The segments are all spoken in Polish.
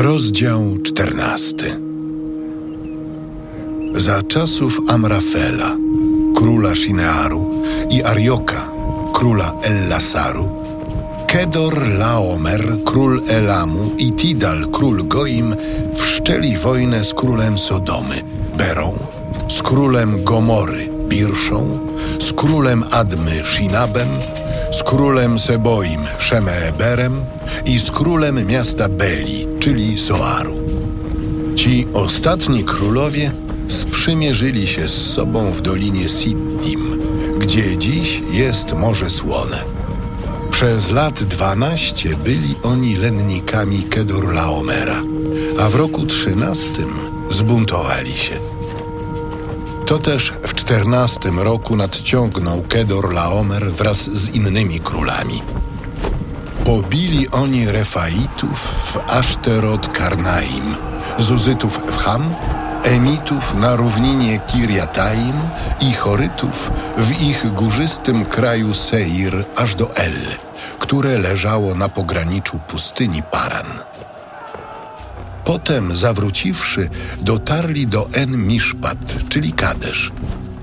Rozdział czternasty. Za czasów Amrafela, króla Shinearu i Arioka, króla Ellasaru, Kedor Laomer, król Elamu i Tidal, król Goim, wszczęli wojnę z królem Sodomy, Berą, z królem Gomory, Birszą, z królem Admy, Shinabem, z królem Seboim, Szemeeberem i z królem miasta Beli, czyli Soaru. Ci ostatni królowie sprzymierzyli się z sobą w dolinie Siddim, gdzie dziś jest Morze Słone. Przez lat dwanaście byli oni lennikami Kedorlaomera, a w roku trzynastym zbuntowali się. To też w czternastym roku nadciągnął Kedorlaomer wraz z innymi królami. Pobili oni Refaitów w Aszterot Karnaim, Zuzytów w Ham, Emitów na równinie Kirjataim i Chorytów w ich górzystym kraju Seir aż do El, które leżało na pograniczu pustyni Paran. Potem, zawróciwszy, dotarli do En-Mishpat, czyli Kadesz,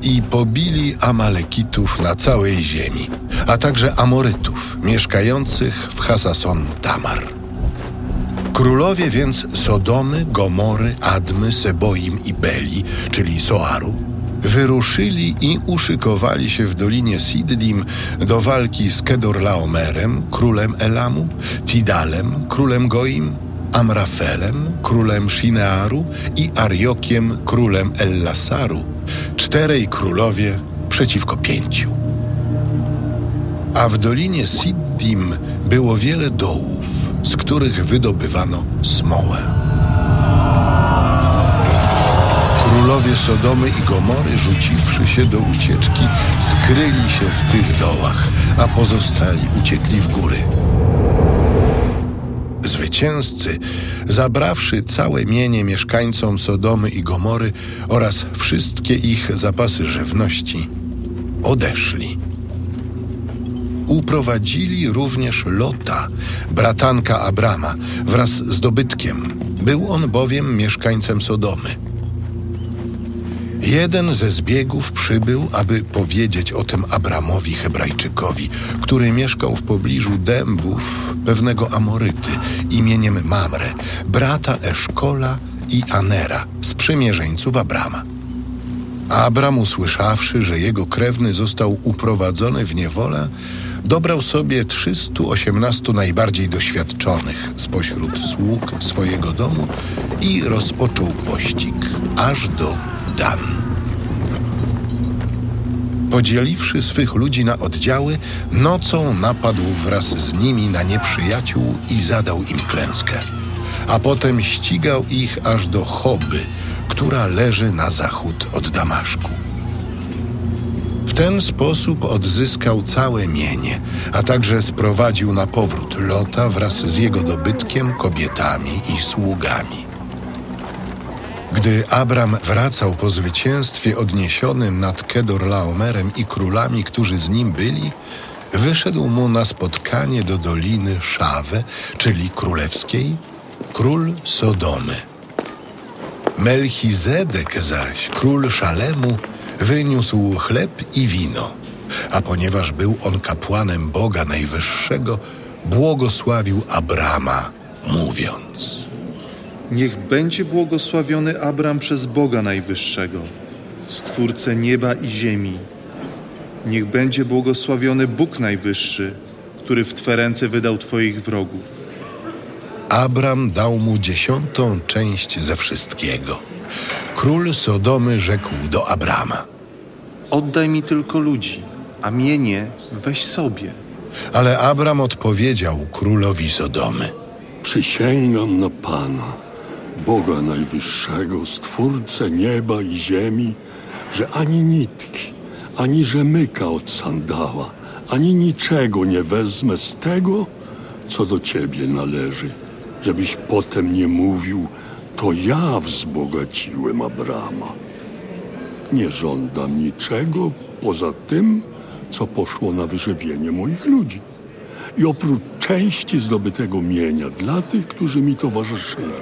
i pobili Amalekitów na całej ziemi, a także Amorytów mieszkających w Hasason Tamar. Królowie więc Sodomy, Gomory, Admy, Seboim i Beli, czyli Soaru, wyruszyli i uszykowali się w dolinie Siddim do walki z Kedorlaomerem, królem Elamu, Tidalem, królem Goim, Amrafelem, królem Shinearu i Ariokiem, królem Ellasaru, czterej królowie przeciwko pięciu. A w dolinie Siddim było wiele dołów, z których wydobywano smołę. Królowie Sodomy i Gomory, rzuciwszy się do ucieczki, skryli się w tych dołach, a pozostali uciekli w góry. Zwycięzcy, zabrawszy całe mienie mieszkańcom Sodomy i Gomory oraz wszystkie ich zapasy żywności, odeszli. Uprowadzili również Lota, bratanka Abrama, wraz z dobytkiem. Był on bowiem mieszkańcem Sodomy. Jeden ze zbiegów przybył, aby powiedzieć o tym Abramowi Hebrajczykowi, który mieszkał w pobliżu dębów pewnego Amoryty imieniem Mamre, brata Eszkola i Anera, sprzymierzeńców Abrama. Abram, usłyszawszy, że jego krewny został uprowadzony w niewolę, dobrał sobie 318 najbardziej doświadczonych spośród sług swojego domu i rozpoczął pościg aż do Dan. Podzieliwszy swych ludzi na oddziały, nocą napadł wraz z nimi na nieprzyjaciół i zadał im klęskę. A potem ścigał ich aż do Choby, która leży na zachód od Damaszku. W ten sposób odzyskał całe mienie, a także sprowadził na powrót Lota wraz z jego dobytkiem, kobietami i sługami. Gdy Abram wracał po zwycięstwie odniesionym nad Kedorlaomerem i królami, którzy z nim byli, wyszedł mu na spotkanie do doliny Szawe, czyli królewskiej, król Sodomy. Melchizedek zaś, król Szalemu, wyniósł chleb i wino, a ponieważ był on kapłanem Boga Najwyższego, błogosławił Abrama, mówiąc: Niech będzie błogosławiony Abram przez Boga Najwyższego, Stwórcę nieba i ziemi. Niech będzie błogosławiony Bóg Najwyższy, który w Twe ręce wydał Twoich wrogów. Abram dał mu dziesiątą część ze wszystkiego. Król Sodomy rzekł do Abrama. Oddaj mi tylko ludzi, a mienie weź sobie. Ale Abram odpowiedział królowi Sodomy. Przysięgam na Pana, Boga Najwyższego, Stwórcę nieba i ziemi, że ani nitki, ani rzemyka od sandała, ani niczego nie wezmę z tego, co do Ciebie należy, żebyś potem nie mówił, to ja wzbogaciłem Abrama. Nie żądam niczego poza tym, co poszło na wyżywienie moich ludzi. i oprócz części zdobytego mienia dla tych, którzy mi towarzyszyli.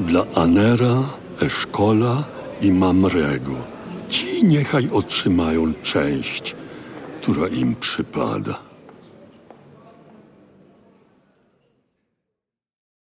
Dla Anera, Eszkola i Mamrego. Ci niechaj otrzymają część, która im przypada.